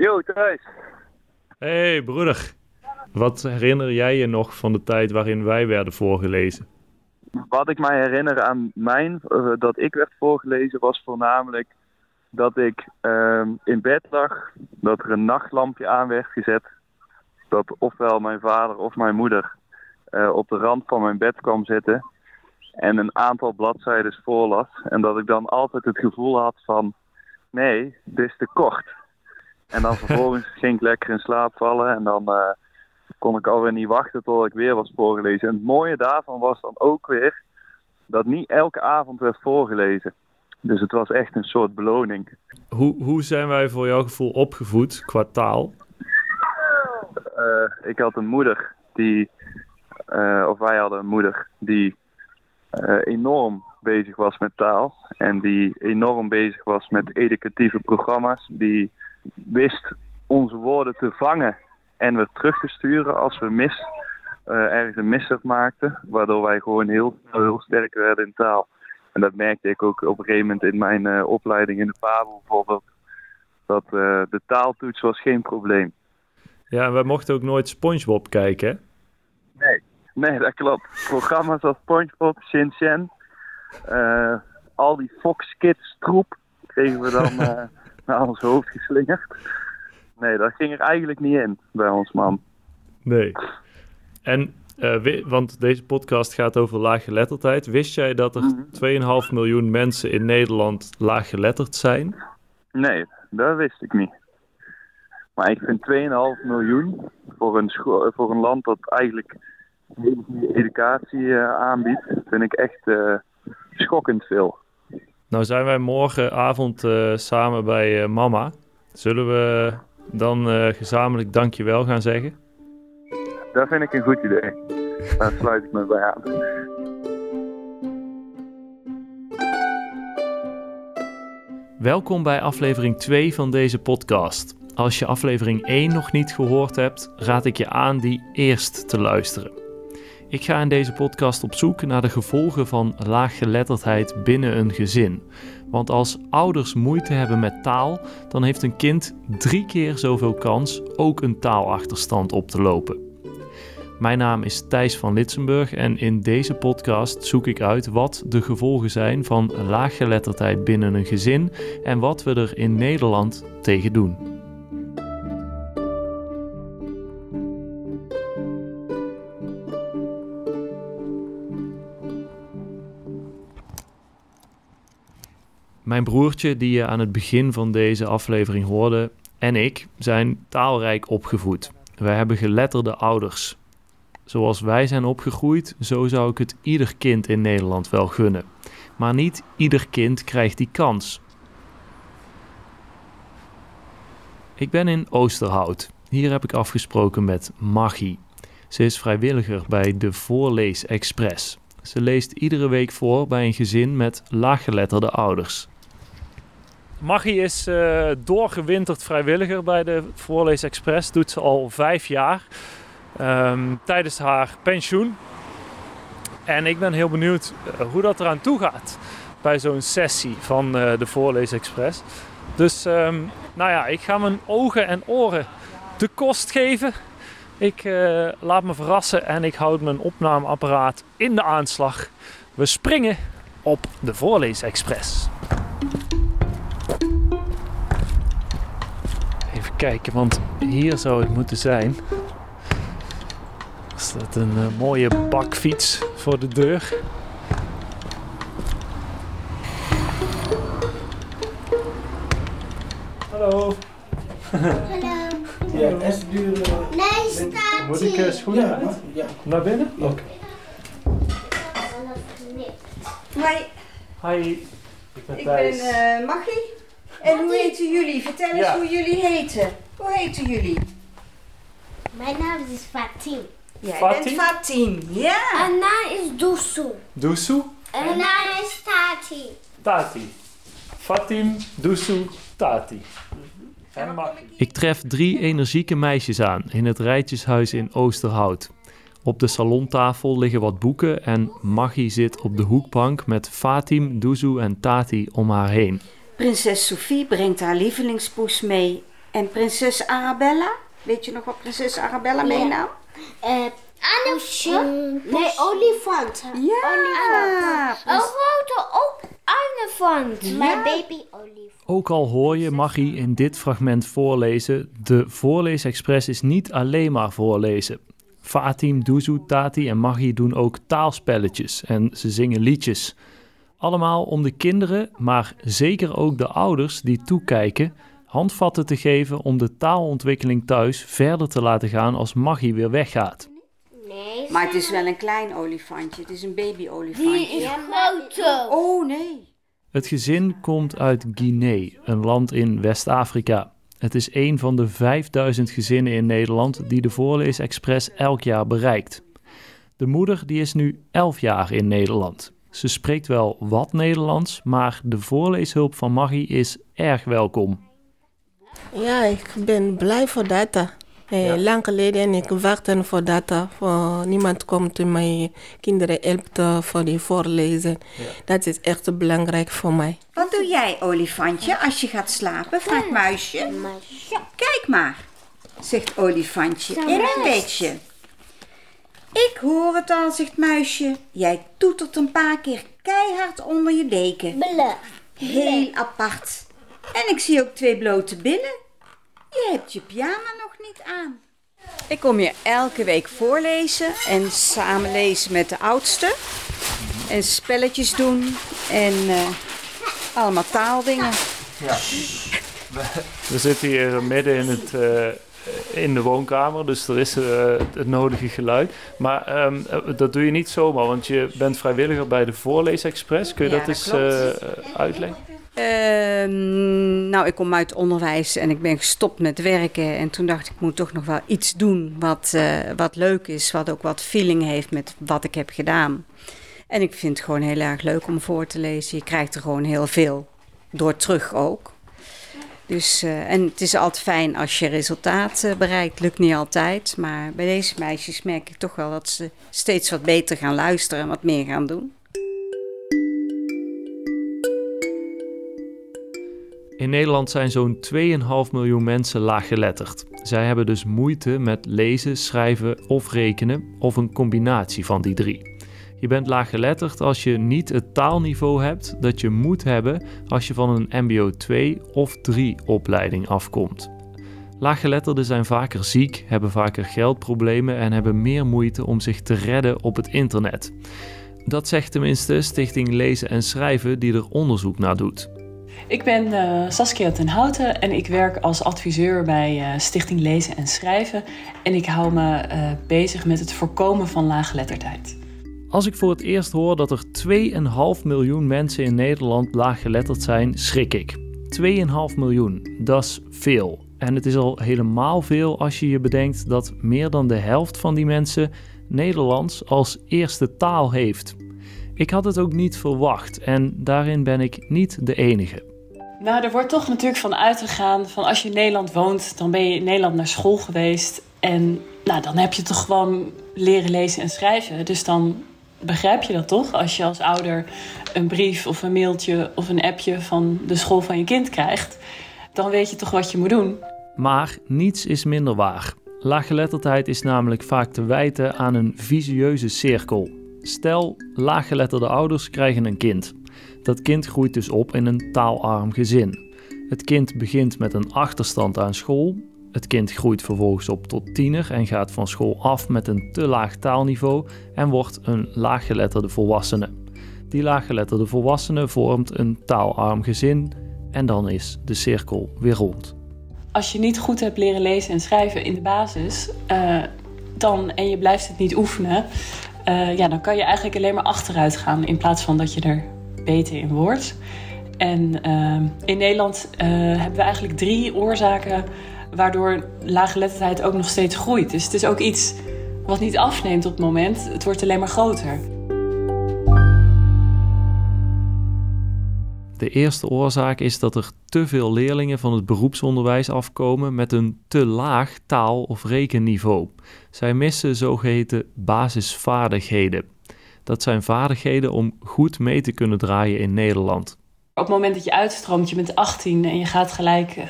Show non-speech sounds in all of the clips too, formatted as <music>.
Yo, Thijs. Hey broeder, wat herinner jij je nog van de tijd waarin wij werden voorgelezen? Wat ik mij herinner aan mijn, uh, dat ik werd voorgelezen, was voornamelijk dat ik uh, in bed lag, dat er een nachtlampje aan werd gezet. Dat ofwel mijn vader of mijn moeder uh, op de rand van mijn bed kwam zitten en een aantal bladzijden voorlas. En dat ik dan altijd het gevoel had van, nee, dit is te kort. En dan vervolgens <laughs> ging ik lekker in slaap vallen en dan uh, kon ik alweer niet wachten tot ik weer was voorgelezen. En het mooie daarvan was dan ook weer dat niet elke avond werd voorgelezen. Dus het was echt een soort beloning. Hoe, hoe zijn wij voor jouw gevoel opgevoed qua taal? Uh, ik had een moeder die, uh, of wij hadden een moeder die uh, enorm bezig was met taal. En die enorm bezig was met educatieve programma's. Die wist onze woorden te vangen en weer terug te sturen als we mis, uh, ergens een misser maakten. Waardoor wij gewoon heel, heel sterk werden in taal. En dat merkte ik ook op een gegeven moment in mijn uh, opleiding in de Pabo bijvoorbeeld. Dat uh, de taaltoets was geen probleem. Ja, en wij mochten ook nooit Spongebob kijken, hè? Nee, nee, dat klopt. Programma's als Spongebob, Shin Chan, al die Fox Kids troep kregen we dan <laughs> <laughs> naar ons hoofd geslingerd. Nee, dat ging er eigenlijk niet in bij ons man. Nee. En, uh, want deze podcast gaat over laaggeletterdheid. Wist jij dat er mm -hmm. 2,5 miljoen mensen in Nederland laaggeletterd zijn? Nee, dat wist ik niet. Maar ik vind 2,5 miljoen voor een, voor een land dat eigenlijk educatie uh, aanbiedt, vind ik echt uh, schokkend veel. Nou zijn wij morgenavond uh, samen bij mama. Zullen we dan gezamenlijk dankjewel gaan zeggen? Dat vind ik een goed idee. Daar sluit ik me bij aan. Welkom bij aflevering 2 van deze podcast. Als je aflevering 1 nog niet gehoord hebt, raad ik je aan die eerst te luisteren. Ik ga in deze podcast op zoek naar de gevolgen van laaggeletterdheid binnen een gezin. Want als ouders moeite hebben met taal, dan heeft een kind drie keer zoveel kans ook een taalachterstand op te lopen. Mijn naam is Thijs van Litsenburg en in deze podcast zoek ik uit wat de gevolgen zijn van laaggeletterdheid binnen een gezin en wat we er in Nederland tegen doen. Mijn broertje, die je aan het begin van deze aflevering hoorde, en ik zijn taalrijk opgevoed. Wij hebben geletterde ouders. Zoals wij zijn opgegroeid, zo zou ik het ieder kind in Nederland wel gunnen. Maar niet ieder kind krijgt die kans. Ik ben in Oosterhout. Hier heb ik afgesproken met Maggie. Ze is vrijwilliger bij de Voorlees Express. Ze leest iedere week voor bij een gezin met laaggeletterde ouders. Maggie is uh, doorgewinterd vrijwilliger bij de Voorlees Express. Doet ze al vijf jaar. Um, tijdens haar pensioen. En ik ben heel benieuwd uh, hoe dat eraan toe gaat. Bij zo'n sessie van uh, de Voorlees Express. Dus um, nou ja, ik ga mijn ogen en oren de kost geven. Ik laat me verrassen en ik houd mijn opnameapparaat in de aanslag. We springen op de Voorlees Express. Kijken, want hier zou het moeten zijn. Er staat een uh, mooie bakfiets voor de deur. Hallo. Hallo. Ja, is het duur... Uh, Nee, staat Moet ik uh, schoenen ja, uit? ja. Naar binnen? Ja. Oké. Hoi, Hi. Ik ben ik ben eh Maggie. En hoe heten jullie? Vertel eens Ja. hoe jullie heten. Hoe heten jullie? Mijn naam is Fatim. Jij Fatim? Fatim. Ja. Mijn naam is Dusu. Dusu, En mijn naam is Tati. Tati. Fatim, Dusu, Tati. En. Ik tref drie energieke meisjes aan in het Rijtjeshuis in Oosterhout. Op de salontafel liggen wat boeken en Maggie zit op de hoekbank met Fatim, Duzu en Tati om haar heen. Prinses Sophie brengt haar lievelingspoes mee En prinses Arabella? Weet je nog wat prinses Arabella meenam? Eh, Poesje? Nee, olifant. Ja. Een grote olifant. Mijn baby olifant. Ook al hoor je Maggie in dit fragment voorlezen, de voorleesexpress is niet alleen maar voorlezen. Fatim, Duzu, Tati en Maggie doen ook taalspelletjes en ze zingen liedjes. Allemaal om de kinderen, maar zeker ook de ouders die toekijken, handvatten te geven om de taalontwikkeling thuis verder te laten gaan als Maggie weer weggaat. Nee. Maar het is wel een klein olifantje. Het is een baby-olifantje. is grote. Oh nee. Het gezin komt uit Guinea, een land in West-Afrika. Het is een van de 5000 gezinnen in Nederland die de Voorleesexpress elk jaar bereikt. De moeder die is nu 11 jaar in Nederland. Ze spreekt wel wat Nederlands, maar de voorleeshulp van Maggie is erg welkom. Ja, ik ben blij voor dat. Eh, Lang geleden ik wachtte voor dat. Voor niemand komt en mijn kinderen helpt eh, voor die voorlezen. Dat is echt belangrijk voor mij. Wat doe jij, olifantje, als je gaat slapen? Vraagt muisje. Kijk maar, zegt olifantje in een bedje. Ik hoor het al, zegt muisje. Jij toetert een paar keer keihard onder je deken. Bele. Heel apart. En ik zie ook twee blote billen. Je hebt je pyjama nog niet aan. Ik kom je elke week voorlezen en samen lezen met de oudste. En spelletjes doen en eh, allemaal taaldingen. We zitten hier midden in, het, eh, in de woonkamer, dus er is eh, het nodige geluid. Maar ehm, eh, dat doe je niet zomaar, want je bent vrijwilliger bij de Voorleesexpress. Kun je Ja, dat dat eens eh, uitleggen? Ehm, nou, ik kom uit onderwijs en ik ben gestopt met werken. En toen dacht ik, ik moet toch nog wel iets doen wat, eh, wat leuk is. Wat ook wat feeling heeft met wat ik heb gedaan. En ik vind het gewoon heel erg leuk om voor te lezen. Je krijgt er gewoon heel veel door terug ook. Dus, eh, en het is altijd fijn als je resultaat eh, bereikt. Lukt niet altijd. Maar bij deze meisjes merk ik toch wel dat ze steeds wat beter gaan luisteren en wat meer gaan doen. In Nederland zijn zo'n 2,5 miljoen mensen laaggeletterd. Zij hebben dus moeite met lezen, schrijven of rekenen, of een combinatie van die drie. Je bent laaggeletterd als je niet het taalniveau hebt dat je moet hebben als je van een MBO 2 of 3 opleiding afkomt. Laaggeletterden zijn vaker ziek, hebben vaker geldproblemen en hebben meer moeite om zich te redden op het internet. Dat zegt tenminste Stichting Lezen en Schrijven die er onderzoek naar doet. Ik ben eh, Saskia ten Houten en ik werk als adviseur bij eh, Stichting Lezen en Schrijven. En ik hou me eh, bezig met het voorkomen van laaggeletterdheid. Als ik voor het eerst hoor dat er 2,5 miljoen mensen in Nederland laaggeletterd zijn, schrik ik. 2,5 miljoen, dat is veel. En het is al helemaal veel als je je bedenkt dat meer dan de helft van die mensen Nederlands als eerste taal heeft. Ik had het ook niet verwacht en daarin ben ik niet de enige. Nou, er wordt toch natuurlijk van uitgegaan van als je in Nederland woont, dan ben je in Nederland naar school geweest. En nou, dan heb je toch gewoon leren lezen en schrijven. Dus dan begrijp je dat toch? Als je als ouder een brief of een mailtje of een appje van de school van je kind krijgt, dan weet je toch wat je moet doen. Maar niets is minder waar. Laaggeletterdheid is namelijk vaak te wijten aan een visieuze cirkel. Stel, laaggeletterde ouders krijgen een kind. Dat kind groeit dus op in een taalarm gezin. Het kind begint met een achterstand aan school. Het kind groeit vervolgens op tot tiener en gaat van school af met een te laag taalniveau en wordt een laaggeletterde volwassene. Die laaggeletterde volwassene vormt een taalarm gezin en dan is de cirkel weer rond. Als je niet goed hebt leren lezen en schrijven in de basis, eh, dan, en je blijft het niet oefenen, eh, ja, dan kan je eigenlijk alleen maar achteruit gaan in plaats van dat je er beter in wordt. En eh, in Nederland hebben we eigenlijk drie oorzaken waardoor laaggeletterdheid ook nog steeds groeit. Dus het is ook iets wat niet afneemt op het moment, het wordt alleen maar groter. De eerste oorzaak is dat er te veel leerlingen van het beroepsonderwijs afkomen met een te laag taal- of rekenniveau. Zij missen zogeheten basisvaardigheden. Dat zijn vaardigheden om goed mee te kunnen draaien in Nederland. Op het moment dat je uitstroomt, je bent 18 en je gaat gelijk uh,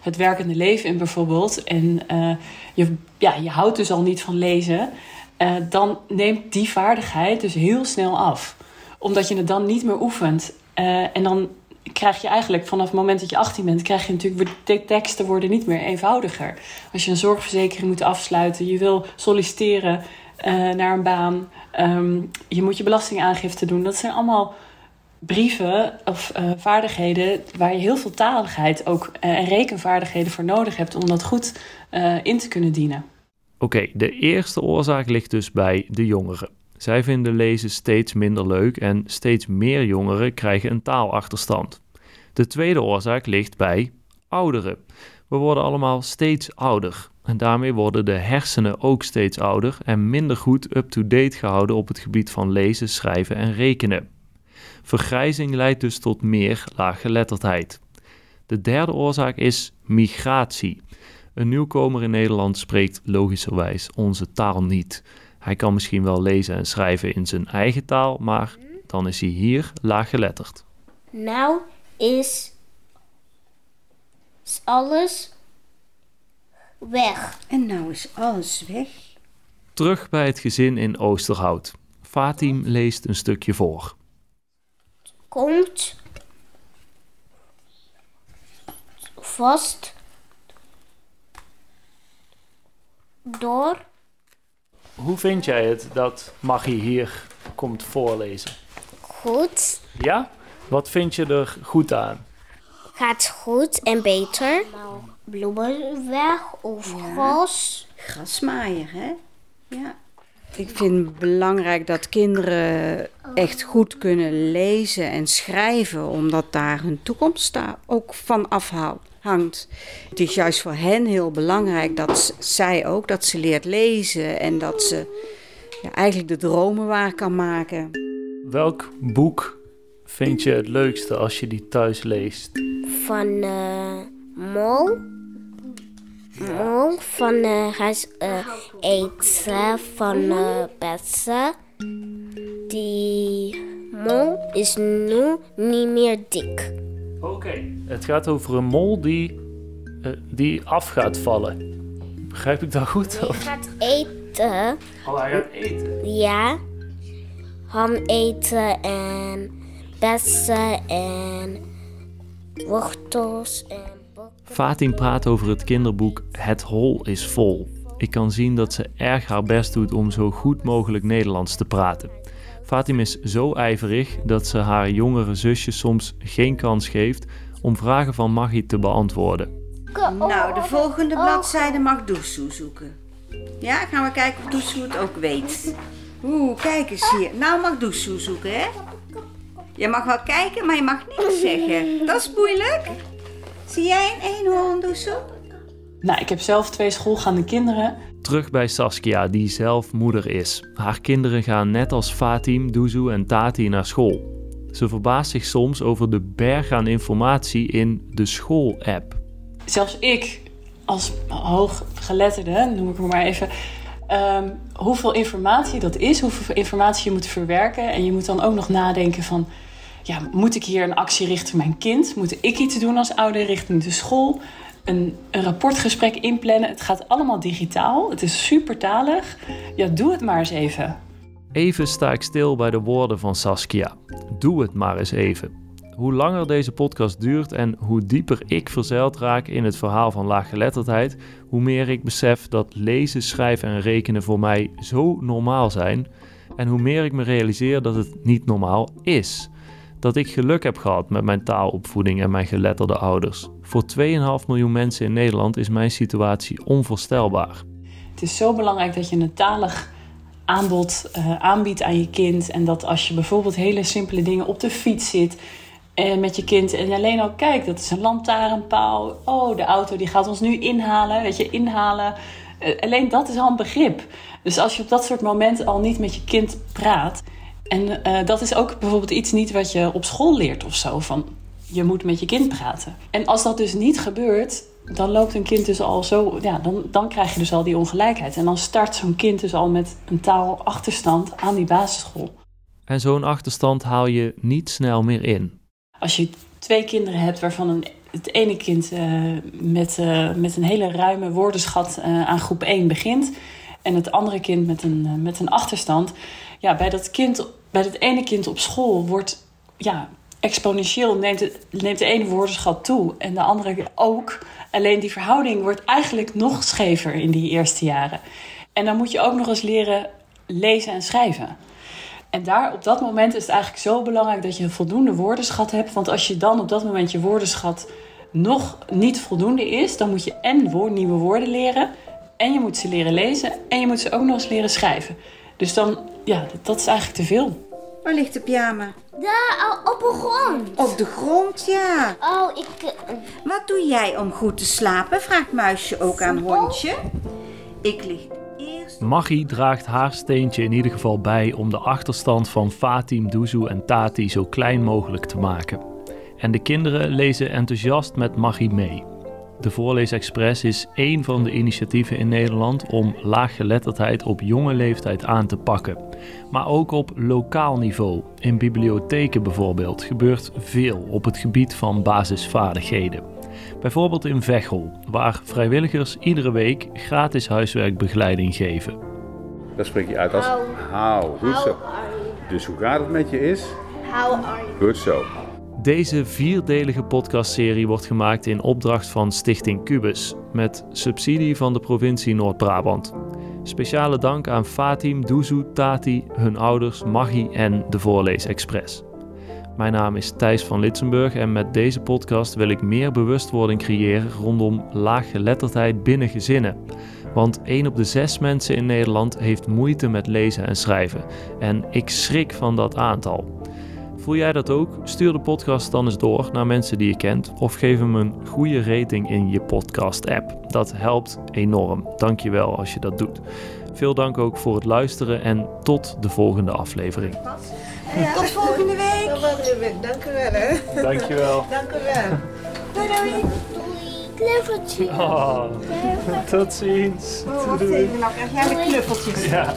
het werkende leven in bijvoorbeeld. En uh, je, ja, je houdt dus al niet van lezen. Uh, dan neemt die vaardigheid dus heel snel af. Omdat je het dan niet meer oefent. en dan krijg je eigenlijk vanaf het moment dat je 18 bent, krijg je natuurlijk de teksten worden niet meer eenvoudiger. Als je een zorgverzekering moet afsluiten, je wil solliciteren naar een baan, um, je moet je belastingaangifte doen. Dat zijn allemaal brieven of uh, vaardigheden waar je heel veel taligheid ook uh, en rekenvaardigheden voor nodig hebt om dat goed uh, in te kunnen dienen. Oké, de eerste oorzaak ligt dus bij de jongeren. Zij vinden lezen steeds minder leuk en steeds meer jongeren krijgen een taalachterstand. De tweede oorzaak ligt bij ouderen. We worden allemaal steeds ouder en daarmee worden de hersenen ook steeds ouder en minder goed up-to-date gehouden op het gebied van lezen, schrijven en rekenen. Vergrijzing leidt dus tot meer laaggeletterdheid. De derde oorzaak is migratie. Een nieuwkomer in Nederland spreekt logischerwijs onze taal niet. Hij kan misschien wel lezen en schrijven in zijn eigen taal, maar dan is hij hier laaggeletterd. Nou is alles weg. En nou is alles weg. Terug bij het gezin in Oosterhout. Fatim leest een stukje voor komt vast door. Hoe vind jij het dat Maggie hier komt voorlezen? Goed. Ja? Wat vind je er goed aan? Gaat goed en beter. Bloemen weg of gras. Grasmaaier, hè? Ja. Ik vind het belangrijk dat kinderen echt goed kunnen lezen en schrijven, omdat daar hun toekomst daar ook van afhangt. Het is juist voor hen heel belangrijk dat zij ook dat ze leert lezen en dat ze ja, eigenlijk de dromen waar kan maken. Welk boek vind je het leukste als je die thuis leest? Van uh, Mol van uh, huis uh, eten van uh, Betse. Die mol is nu niet meer dik. Oké, het gaat over een mol die, die af gaat vallen. Begrijp ik dat goed? Hij gaat eten. Oh, hij gaat eten? Ja. Ham eten en bessen en wortels en Fatim praat over het kinderboek Het Hol is Vol. Ik kan zien dat ze erg haar best doet om zo goed mogelijk Nederlands te praten. Fatim is zo ijverig dat ze haar jongere zusje soms geen kans geeft om vragen van Maggie te beantwoorden. Nou, de volgende bladzijde mag Doesoe zoeken. Ja, gaan we kijken of Doesoe het ook weet. Oeh, kijk eens hier. Nou mag Doesoe zoeken, hè? Je mag wel kijken, maar je mag niets zeggen. Dat is moeilijk. Zie jij een eenhoorn, Doesoe? Nou, ik heb zelf twee schoolgaande kinderen. Terug bij Saskia, die zelf moeder is. Haar kinderen gaan net als Fatim, Doezoe en Tati naar school. Ze verbaast zich soms over de berg aan informatie in de school-app. Zelfs ik, als hooggeletterde, noem ik het maar even... Um, hoeveel informatie dat is, hoeveel informatie je moet verwerken. En je moet dan ook nog nadenken van ja, moet ik hier een actie richting mijn kind? Moet ik iets doen als ouder richting de school? Een, een rapportgesprek inplannen. Het gaat allemaal digitaal. Het is supertalig. Ja, doe het maar eens even. Even sta ik stil bij de woorden van Saskia. Doe het maar eens even. Hoe langer deze podcast duurt en hoe dieper ik verzeild raak in het verhaal van laaggeletterdheid, hoe meer ik besef dat lezen, schrijven en rekenen voor mij zo normaal zijn en hoe meer ik me realiseer dat het niet normaal is dat ik geluk heb gehad met mijn taalopvoeding en mijn geletterde ouders. Voor 2,5 miljoen mensen in Nederland is mijn situatie onvoorstelbaar. Het is zo belangrijk dat je een talig aanbod uh, aanbiedt aan je kind. En dat als je bijvoorbeeld hele simpele dingen op de fiets zit en met je kind en alleen al kijkt, dat is een lantaarnpaal. Oh, de auto die gaat ons nu inhalen. Weet je, inhalen. Uh, alleen dat is al een begrip. Dus als je op dat soort momenten al niet met je kind praat, en uh, dat is ook bijvoorbeeld iets niet wat je op school leert of zo. Van je moet met je kind praten. En als dat dus niet gebeurt, dan loopt een kind dus al zo. Ja, dan, dan krijg je dus al die ongelijkheid. En dan start zo'n kind dus al met een taalachterstand aan die basisschool. En zo'n achterstand haal je niet snel meer in. als je twee kinderen hebt waarvan een, het ene kind eh, met, eh, met een hele ruime woordenschat eh, aan groep 1 begint en het andere kind met een, eh, met een achterstand. Ja, bij dat, kind, bij dat ene kind op school wordt ja, exponentieel neemt, het, neemt de ene woordenschat toe en de andere ook. Alleen die verhouding wordt eigenlijk nog schever in die eerste jaren. En dan moet je ook nog eens leren lezen en schrijven. En daar op dat moment is het eigenlijk zo belangrijk dat je een voldoende woordenschat hebt. Want als je dan op dat moment je woordenschat nog niet voldoende is, dan moet je en nieuwe woorden leren. En je moet ze leren lezen. En je moet ze ook nog eens leren schrijven. Dus dan, ja, dat is eigenlijk te veel. Waar ligt de pyjama? Daar op de grond. Op de grond, ja. Oh, ik... eh, Wat doe jij om goed te slapen? Vraagt Muisje ook aan Hondje. Ik lig eerst... Maggie draagt haar steentje in ieder geval bij om de achterstand van Fatim, Doezoe en Tati zo klein mogelijk te maken. En de kinderen lezen enthousiast met Maggie mee. De Voorleesexpress is één van de initiatieven in Nederland om laaggeletterdheid op jonge leeftijd aan te pakken. Maar ook op lokaal niveau, in bibliotheken bijvoorbeeld, gebeurt veel op het gebied van basisvaardigheden. Bijvoorbeeld in Veghel, waar vrijwilligers iedere week gratis huiswerkbegeleiding geven. Dat spreek je uit als How. how. Goed How zo. are you? Dus hoe gaat het met je is? How are you? Goed zo. Deze vierdelige podcastserie wordt gemaakt in opdracht van Stichting Cubus, met subsidie van de provincie Noord-Brabant. Speciale dank aan Fatim, Doezoe, Tati, hun ouders, Maggie en de Voorlees Express. Mijn naam is Thijs van Litsenburg en met deze podcast wil ik meer bewustwording creëren rondom laaggeletterdheid binnen gezinnen. Want 1 op de 6 mensen in Nederland heeft moeite met lezen en schrijven. En ik schrik van dat aantal. Voel jij dat ook? Stuur de podcast dan eens door naar mensen die je kent of geef hem een goede rating in je podcast-app. Dat helpt enorm. Dankjewel als je dat doet. Veel dank ook voor het luisteren en tot de volgende aflevering. Tot volgende week. Dank u wel, hè. Dankjewel. Dank u wel. Doei doei. Doei. Kleffertje. Oh, tot ziens. Oh, wacht even, nou krijg jij de knuffeltjes. Ja.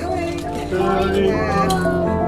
Doei. Doei.